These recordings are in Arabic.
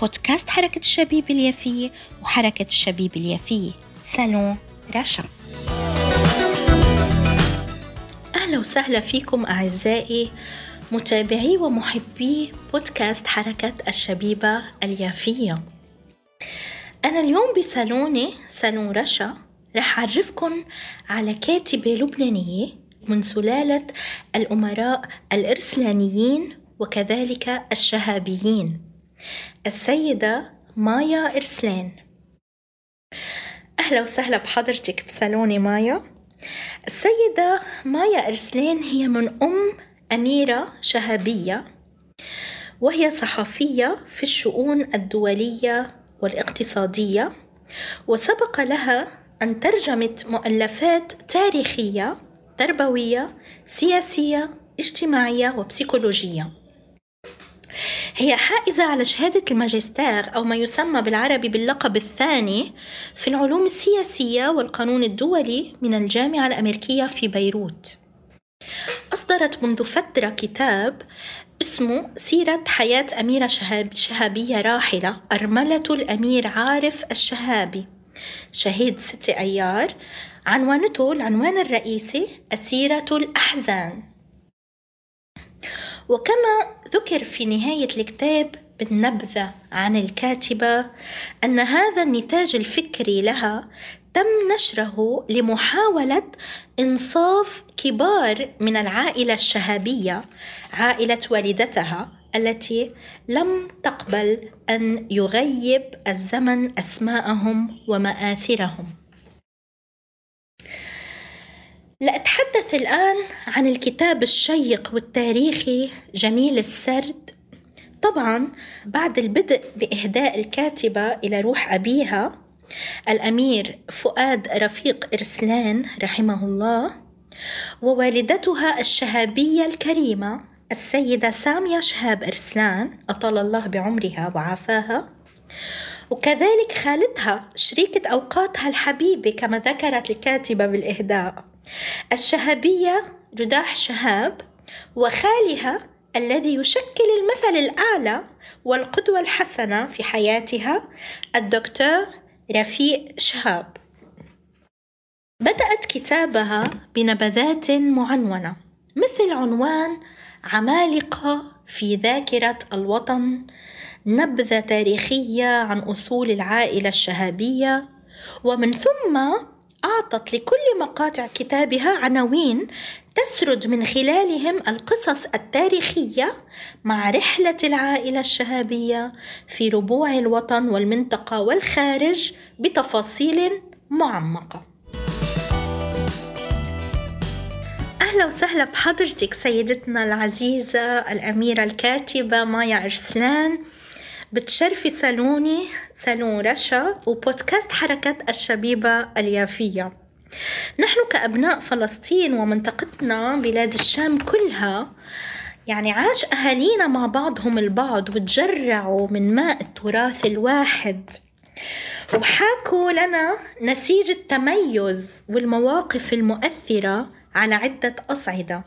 بودكاست حركة الشبيب اليافية وحركة الشبيب اليافية. سالون رشا أهلا وسهلا فيكم أعزائي متابعي ومحبي بودكاست حركة الشبيبة اليافية. أنا اليوم بصالوني صالون رشا رح أعرفكم على كاتبة لبنانية من سلالة الأمراء الإرسلانيين وكذلك الشهابيين. السيدة مايا إرسلان أهلا وسهلا بحضرتك بصالوني مايا. السيدة مايا إرسلان هي من أم أميرة شهابية وهي صحفية في الشؤون الدولية والاقتصادية وسبق لها أن ترجمت مؤلفات تاريخية تربوية سياسية اجتماعية وبسيكولوجية. هي حائزة على شهادة الماجستير أو ما يسمى بالعربي باللقب الثاني في العلوم السياسية والقانون الدولي من الجامعة الأمريكية في بيروت. أصدرت منذ فترة كتاب اسمه سيرة حياة أميرة شهاب شهابية راحلة أرملة الأمير عارف الشهابي. شهيد ست أيار عنوانته العنوان الرئيسي أسيرة الأحزان. وكما ذكر في نهاية الكتاب بالنبذة عن الكاتبة أن هذا النتاج الفكري لها تم نشره لمحاولة إنصاف كبار من العائلة الشهابية عائلة والدتها التي لم تقبل أن يغيب الزمن أسماءهم ومآثرهم. لأتحدث الآن عن الكتاب الشيق والتاريخي جميل السرد. طبعا بعد البدء بإهداء الكاتبة إلى روح أبيها الأمير فؤاد رفيق إرسلان رحمه الله ووالدتها الشهابية الكريمة السيدة سامية شهاب إرسلان أطال الله بعمرها وعافاها. وكذلك خالتها شريكة أوقاتها الحبيبة كما ذكرت الكاتبة بالإهداء. الشهابية رداح شهاب وخالها الذي يشكل المثل الأعلى والقدوة الحسنة في حياتها الدكتور رفيق شهاب. بدأت كتابها بنبذات معنونة مثل عنوان عمالقة في ذاكرة الوطن نبذة تاريخية عن أصول العائلة الشهابية ومن ثم أعطت لكل مقاطع كتابها عناوين تسرد من خلالهم القصص التاريخية مع رحلة العائلة الشهابية في ربوع الوطن والمنطقة والخارج بتفاصيل معمقة. أهلا وسهلا بحضرتك سيدتنا العزيزة الأميرة الكاتبة مايا أرسلان بتشرفي صالوني صالون رشا وبودكاست حركة الشبيبة اليافية. نحن كأبناء فلسطين ومنطقتنا بلاد الشام كلها يعني عاش أهالينا مع بعضهم البعض وتجرعوا من ماء التراث الواحد. وحاكوا لنا نسيج التميز والمواقف المؤثرة على عدة أصعدة.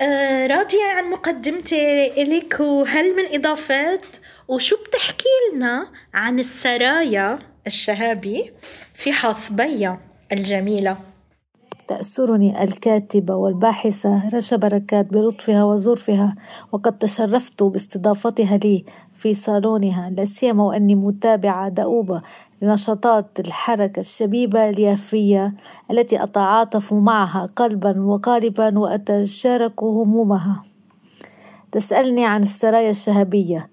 آه راضية عن مقدمتي إليك وهل من إضافات؟ وشو بتحكي لنا عن السرايا الشهابي في حصبية الجميلة؟ تأسرني الكاتبة والباحثة رشا بركات بلطفها وظرفها وقد تشرفت باستضافتها لي في صالونها لا سيما وأني متابعة دؤوبة لنشاطات الحركة الشبيبة اليافية التي أتعاطف معها قلبا وقالبا وأتشارك همومها. تسألني عن السرايا الشهبية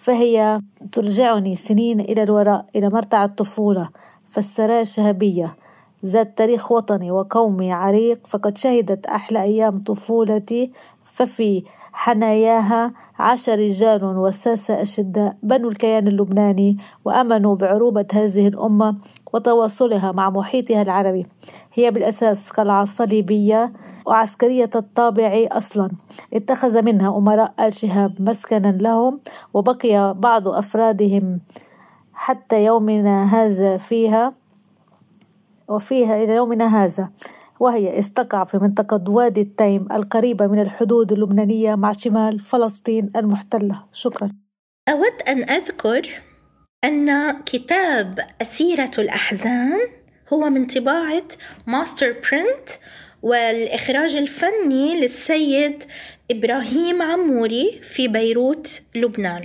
فهي ترجعني سنين إلى الوراء إلى مرتع الطفولة فالسرايا الشهبية. ذات تاريخ وطني وقومي عريق فقد شهدت أحلى أيام طفولتي. ففي حناياها عاش رجال وساسة أشداء بنوا الكيان اللبناني وأمنوا بعروبة هذه الأمة وتواصلها مع محيطها العربي. هي بالأساس قلعة صليبية وعسكرية الطابع أصلا. اتخذ منها أمراء آل شهاب مسكنا لهم وبقي بعض أفرادهم حتى يومنا هذا فيها وفيها إلى يومنا هذا. وهي استقع في منطقة وادي التيم القريبة من الحدود اللبنانية مع شمال فلسطين المحتلة. شكرا. أود أن أذكر أن كتاب أسيرة الأحزان هو من طباعة ماستر برنت والإخراج الفني للسيد إبراهيم عموري في بيروت لبنان.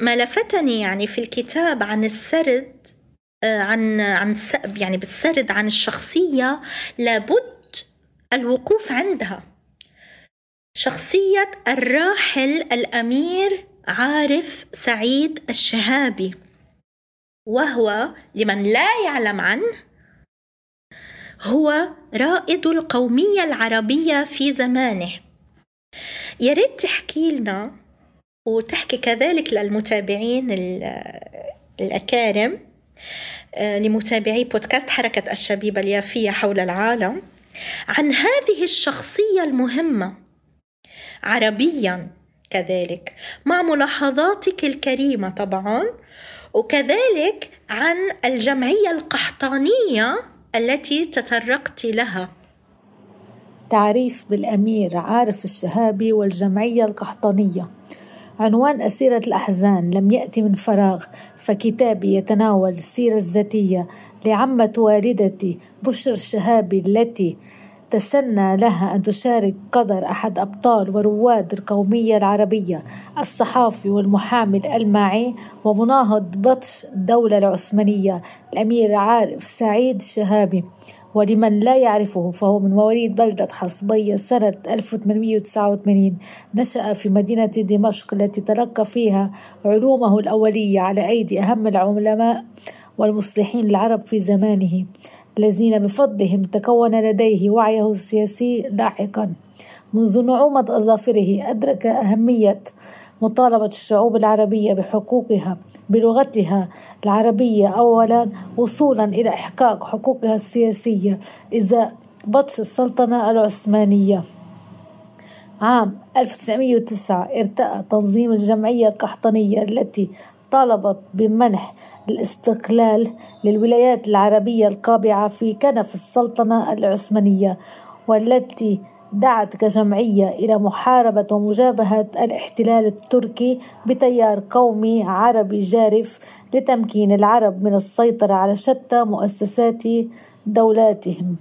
ما لفتني يعني في الكتاب عن السرد عن عن يعني بالسرد عن الشخصية لابد الوقوف عندها. شخصية الراحل الأمير عارف سعيد الشهابي وهو لمن لا يعلم عنه هو رائد القومية العربية في زمانه. يا ريت تحكي لنا وتحكي كذلك للمتابعين الأكارم آه، لمتابعي بودكاست حركة الشبيبة اليافية حول العالم عن هذه الشخصية المهمة. عربيا كذلك. مع ملاحظاتك الكريمة طبعا وكذلك عن الجمعية القحطانية التي تطرقت لها. تعريف بالأمير عارف الشهابي والجمعية القحطانية. عنوان أسيرة الأحزان لم يأتي من فراغ فكتابي يتناول السيرة الذاتية لعمة والدتي بشر الشهابي التي تسنى لها أن تشارك قدر أحد أبطال ورواد القومية العربية الصحافي والمحامي الألماعي ومناهض بطش الدولة العثمانية الأمير عارف سعيد الشهابي. ولمن لا يعرفه فهو من مواليد بلدة حصبية سنة 1889 نشأ في مدينة دمشق التي تلقى فيها علومه الأولية على أيدي أهم العلماء والمصلحين العرب في زمانه الذين بفضلهم تكون لديه وعيه السياسي لاحقا. منذ نعومة أظافره أدرك أهمية مطالبة الشعوب العربية بحقوقها بلغتها العربية أولا وصولا إلى إحقاق حقوقها السياسية إذا بطش السلطنة العثمانية. عام 1909 ارتأى تنظيم الجمعية القحطانية التي طالبت بمنح الاستقلال للولايات العربية القابعة في كنف السلطنة العثمانية والتي دعت كجمعية إلى محاربة ومجابهة الاحتلال التركي بتيار قومي عربي جارف لتمكين العرب من السيطرة على شتى مؤسسات دولاتهم.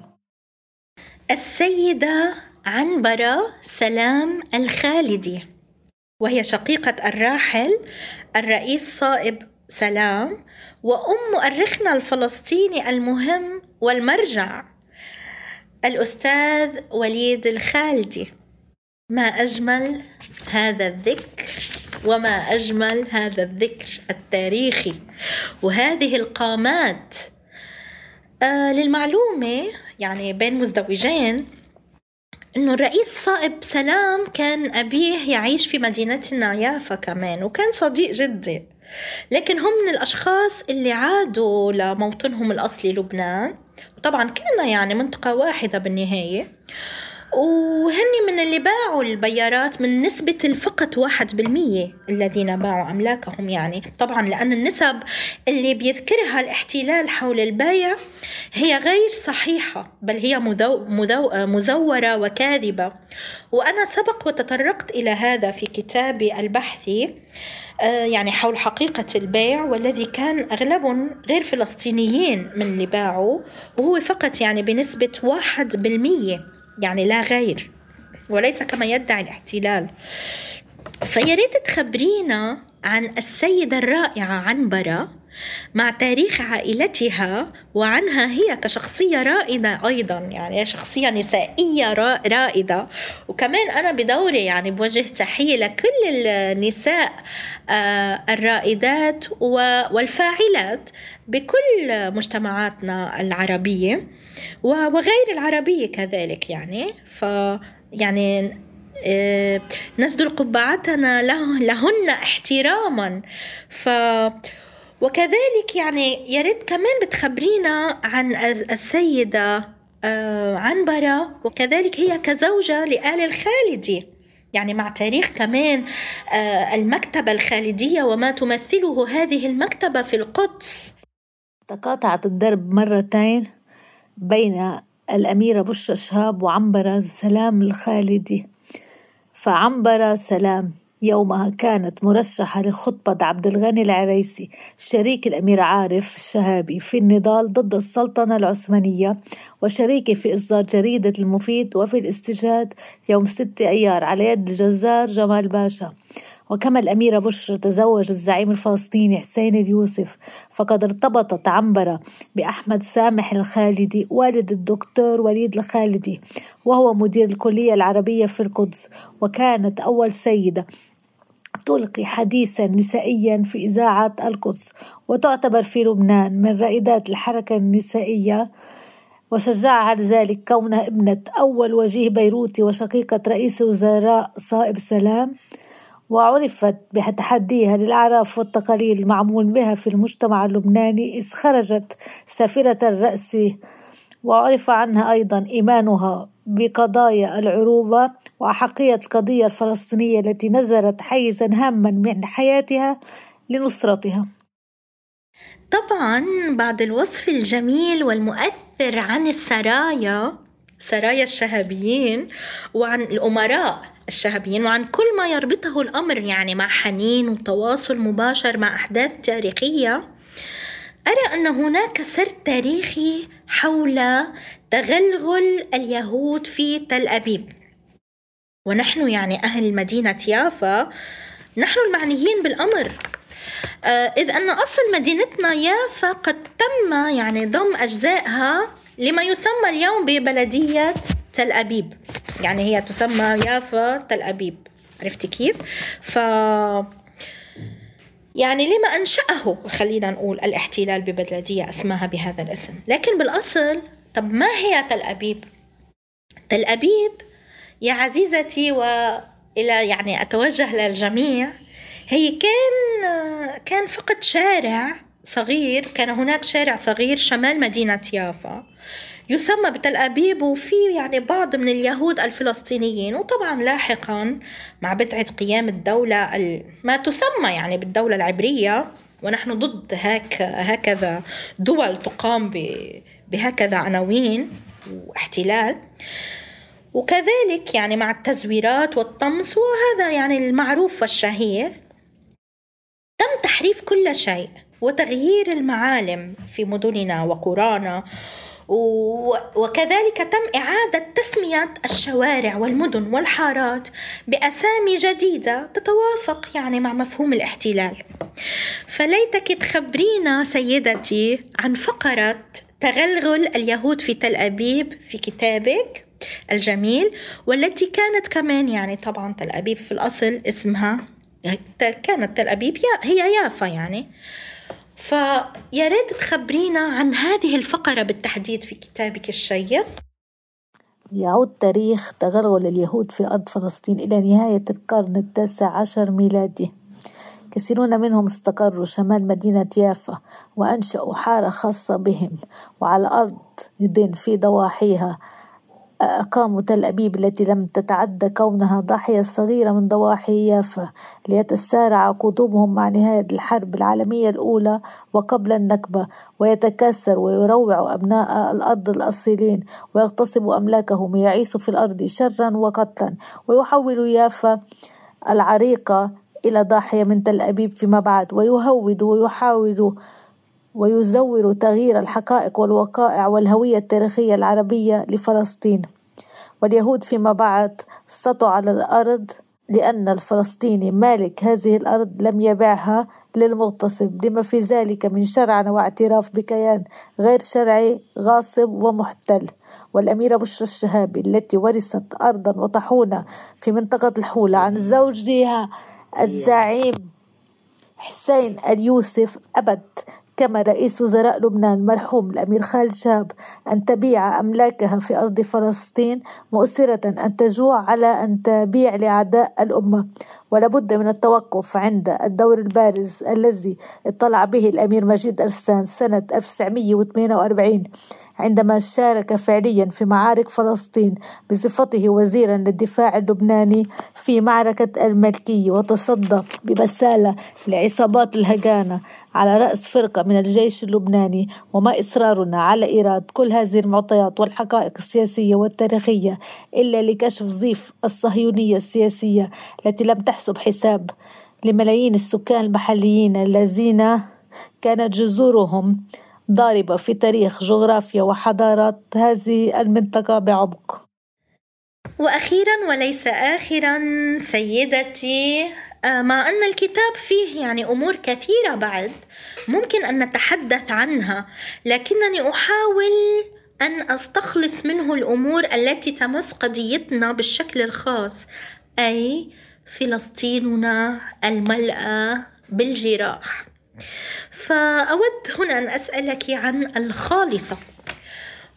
السيدة عنبرة سلام الخالدي وهي شقيقة الراحل الرئيس صائب سلام وأم مؤرخنا الفلسطيني المهم والمرجع الأستاذ وليد الخالدي. ما أجمل هذا الذكر وما أجمل هذا الذكر التاريخي. وهذه القامات آه للمعلومة يعني بين مزدوجين إنه الرئيس صائب سلام كان أبيه يعيش في مدينتنا يافا كمان وكان صديق جدي. لكن هم من الأشخاص اللي عادوا لموطنهم الأصلي لبنان. وطبعا كلنا يعني منطقة واحدة بالنهاية. وهني من اللي باعوا البيارات من نسبة الفقط واحد بالمية الذين باعوا أملاكهم يعني. طبعا لأن النسب اللي بيذكرها الاحتلال حول البيع هي غير صحيحة بل هي مذو مذو مزورة وكاذبة. وأنا سبق وتطرقت إلى هذا في كتابي البحثي آه، يعني حول حقيقة البيع والذي كان أغلبهم غير فلسطينيين من اللي باعوا وهو فقط يعني بنسبة واحد بالمية. يعني لا غير وليس كما يدعي الاحتلال. فيا ريت تخبرينا عن السيدة الرائعة عنبرة مع تاريخ عائلتها وعنها هي كشخصية رائدة أيضا يعني شخصية نسائية رائدة. وكمان أنا بدوري يعني بوجه تحية لكل النساء آه، الرائدات والفاعلات بكل مجتمعاتنا العربية. وغير العربية كذلك يعني. ف يعني آه، نسدل قبعتنا له لهن احتراما. ف وكذلك يعني يا ريت كمان بتخبرينا عن السيدة آه، عنبرة. وكذلك هي كزوجة لآل الخالدي. يعني مع تاريخ كمان آه، المكتبة الخالدية وما تمثله هذه المكتبة في القدس. تقاطعت الدرب مرتين. بين الأميرة بشرى شهاب وعنبرة سلام الخالدي فعنبرة سلام يومها كانت مرشحة لخطبة عبد الغني العريسي شريك الأمير عارف الشهابي في النضال ضد السلطنة العثمانية وشريكي في إصدار جريدة المفيد وفي الاستجهاد يوم 6 أيار على يد الجزار جمال باشا. وكما الأميرة بشرى تزوج الزعيم الفلسطيني حسين اليوسف فقد ارتبطت عنبرة بأحمد سامح الخالدي والد الدكتور وليد الخالدي وهو مدير الكلية العربية في القدس وكانت أول سيدة تلقي حديثا نسائيا في إذاعة القدس وتعتبر في لبنان من رائدات الحركة النسائية وشجعها لذلك كونها ابنة أول وجيه بيروتي وشقيقة رئيس الوزراء صائب سلام. وعرفت بتحديها للأعراف والتقاليد المعمول بها في المجتمع اللبناني إذ خرجت سافرة الرأس وعرف عنها أيضا إيمانها بقضايا العروبة وأحقية القضية الفلسطينية التي نزلت حيزا هاما من حياتها لنصرتها. طبعا بعد الوصف الجميل والمؤثر عن السرايا سرايا الشهابيين وعن الأمراء الشهابيين وعن كل ما يربطه الأمر يعني مع حنين وتواصل مباشر مع أحداث تاريخية أرى أن هناك سرد تاريخي حول تغلغل اليهود في تل أبيب. ونحن يعني أهل مدينة يافا نحن المعنيين بالأمر. آه، إذ أن أصل مدينتنا يافا قد تم يعني ضم أجزائها لما يسمى اليوم ببلدية تل أبيب يعني هي تسمى يافا تل أبيب عرفتي كيف؟ ف يعني لما أنشأه خلينا نقول الاحتلال ببلدية اسمها بهذا الاسم لكن بالأصل طب ما هي تل أبيب؟ تل أبيب يا عزيزتي وإلى يعني أتوجه للجميع هي كان كان فقط شارع صغير كان هناك شارع صغير شمال مدينة يافا يسمى بتل أبيب وفي يعني بعض من اليهود الفلسطينيين وطبعا لاحقا مع بدعة قيام الدولة ما تسمى يعني بالدولة العبرية ونحن ضد هاك هكذا دول تقام بهكذا عناوين واحتلال. وكذلك يعني مع التزويرات والطمس وهذا يعني المعروف والشهير. تم تحريف كل شيء. وتغيير المعالم في مدننا وقرانا وكذلك تم إعادة تسمية الشوارع والمدن والحارات بأسامي جديدة تتوافق يعني مع مفهوم الاحتلال. فليتك تخبرينا سيدتي عن فقرة تغلغل اليهود في تل أبيب في كتابك الجميل والتي كانت كمان يعني طبعا تل أبيب في الأصل اسمها كانت تل أبيب هي يافا يعني. فيا ريت تخبرينا عن هذه الفقرة بالتحديد في كتابك الشيق. يعود تاريخ تغلغل اليهود في أرض فلسطين إلى نهاية القرن التاسع عشر ميلادي. كثيرون منهم استقروا شمال مدينة يافا وأنشأوا حارة خاصة بهم وعلى أرض يدين في ضواحيها أقاموا تل أبيب التي لم تتعدى كونها ضاحية صغيرة من ضواحي يافا ليتسارع قدومهم مع نهاية الحرب العالمية الأولى وقبل النكبة ويتكاثر ويروع أبناء الأرض الأصيلين ويغتصب أملاكهم ويعيش في الأرض شرا وقتلا ويحول يافا العريقة إلى ضاحية من تل أبيب فيما بعد ويهود ويحاول ويزور تغيير الحقائق والوقائع والهوية التاريخية العربية لفلسطين. واليهود فيما بعد سطوا على الأرض لأن الفلسطيني مالك هذه الأرض لم يبيعها للمغتصب لما في ذلك من شرعنة واعتراف بكيان غير شرعي غاصب ومحتل. والأميرة بشرى الشهابي التي ورثت أرضا وطحونة في منطقة الحولة عن زوجها الزعيم حسين اليوسف أبد كما رئيس وزراء لبنان المرحوم الأمير خالد شاب أن تبيع أملاكها في أرض فلسطين مؤثرة أن تجوع على أن تبيع لأعداء الأمة. ولابد من التوقف عند الدور البارز الذي اطلع به الأمير مجيد أرستان سنة 1948 عندما شارك فعليا في معارك فلسطين بصفته وزيرا للدفاع اللبناني في معركة الملكية وتصدى ببسالة لعصابات الهجانة على رأس فرقة من الجيش اللبناني وما إصرارنا على إيراد كل هذه المعطيات والحقائق السياسية والتاريخية إلا لكشف ضيف الصهيونية السياسية التي لم تحسب حساب لملايين السكان المحليين الذين كانت جذورهم ضاربة في تاريخ جغرافيا وحضارات هذه المنطقة بعمق. وأخيرا وليس آخرا سيدتي آه، مع أن الكتاب فيه يعني أمور كثيرة بعد ممكن أن نتحدث عنها لكنني أحاول أن أستخلص منه الأمور التي تمس قضيتنا بالشكل الخاص أي فلسطيننا الملأى بالجراح. فأود هنا أن أسألك عن الخالصة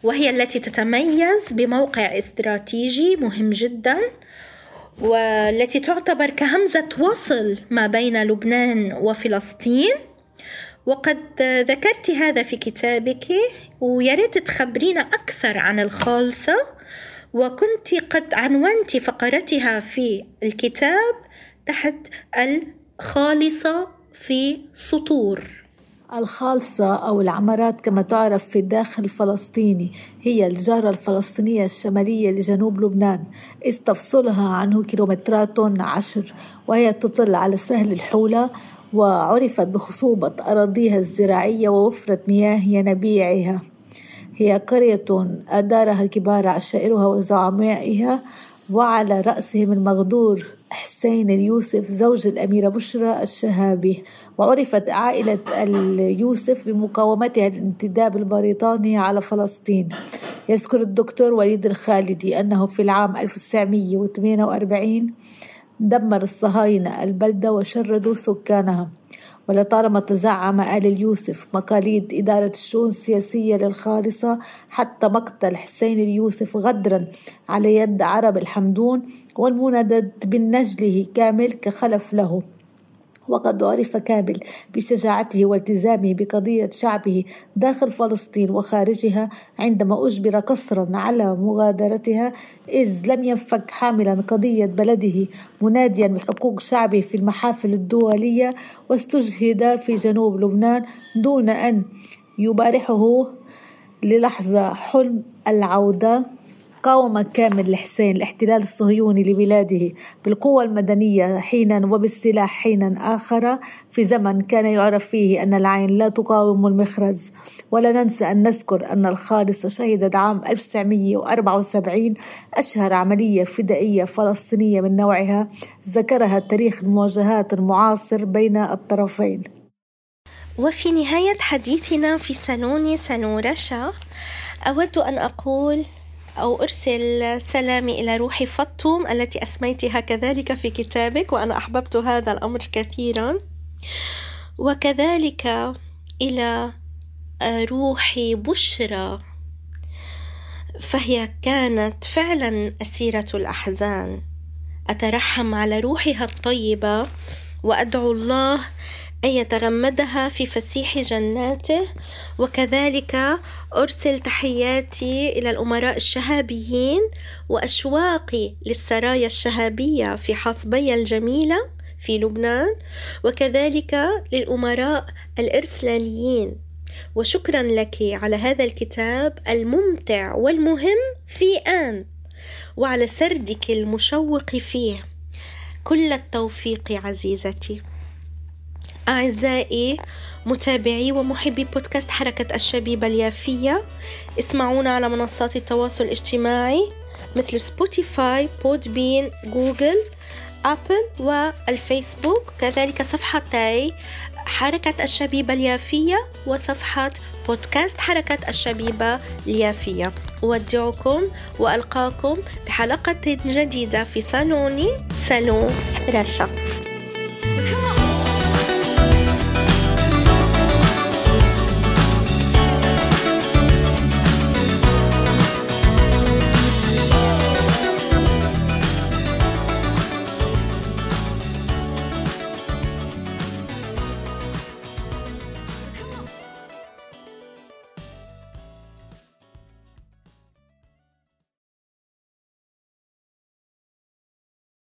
وهي التي تتميز بموقع استراتيجي مهم جدا والتي تعتبر كهمزة وصل ما بين لبنان وفلسطين. وقد ذكرت هذا في كتابك ويا ريت تخبرينا أكثر عن الخالصة وكنت قد عنونت فقرتها في الكتاب تحت الخالصة في سطور. الخالصة أو العمارات كما تعرف في الداخل الفلسطيني هي الجارة الفلسطينية الشمالية لجنوب لبنان. إذ تفصلها عنه كيلومترات عشر وهي تطل على سهل الحولة وعرفت بخصوبة أراضيها الزراعية ووفرة مياه ينابيعها. هي قرية أدارها كبار عشائرها وزعمائها وعلى رأسهم المغدور حسين اليوسف زوج الأميرة بشرى الشهابي. وعرفت عائلة اليوسف بمقاومتها للانتداب البريطاني على فلسطين. يذكر الدكتور وليد الخالدي أنه في العام 1948 دمر الصهاينة البلدة وشردوا سكانها. ولطالما تزعم آل اليوسف مقاليد إدارة الشؤون السياسية للخالصة حتى مقتل حسين اليوسف غدرا على يد عرب الحمدون والمندد بالنجله كامل كخلف له. وقد عرف كامل بشجاعته والتزامه بقضية شعبه داخل فلسطين وخارجها عندما أجبر قسرا على مغادرتها إذ لم ينفك حاملا قضية بلده مناديا بحقوق شعبه في المحافل الدولية واستشهد في جنوب لبنان دون أن يبارحه للحظة. حلم العودة قاوم كامل الحسين الاحتلال الصهيوني لبلاده بالقوة المدنية حينا وبالسلاح حينا آخر في زمن كان يعرف فيه أن العين لا تقاوم المخرز. ولا ننسى أن نذكر أن الخالصة شهدت عام 1974 أشهر عملية فدائية فلسطينية من نوعها ذكرها تاريخ المواجهات المعاصر بين الطرفين. وفي نهاية حديثنا في سالون سنورشا أود أن أقول أو أرسل سلامي إلى روحي فطوم التي أسميتها كذلك في كتابك وأنا أحببت هذا الأمر كثيرا. وكذلك إلى روحي بشرى فهي كانت فعلا أسيرة الأحزان. أترحم على روحها الطيبة وأدعو الله أن يتغمدها في فسيح جناته. وكذلك أرسل تحياتي إلى الأمراء الشهابيين وأشواقي للسرايا الشهابية في حصبي الجميلة في لبنان وكذلك للأمراء الإرسلاليين. وشكرا لك على هذا الكتاب الممتع والمهم في آن. وعلى سردك المشوق فيه. كل التوفيق عزيزتي. أعزائي متابعي ومحبي بودكاست حركة الشبيبة اليافية اسمعونا على منصات التواصل الاجتماعي مثل سبوتيفاي بودبين جوجل أبل والفيسبوك كذلك صفحتي حركة الشبيبة اليافية وصفحة بودكاست حركة الشبيبة اليافية. أودعكم وألقاكم بحلقة جديدة في صالوني صالون رشا.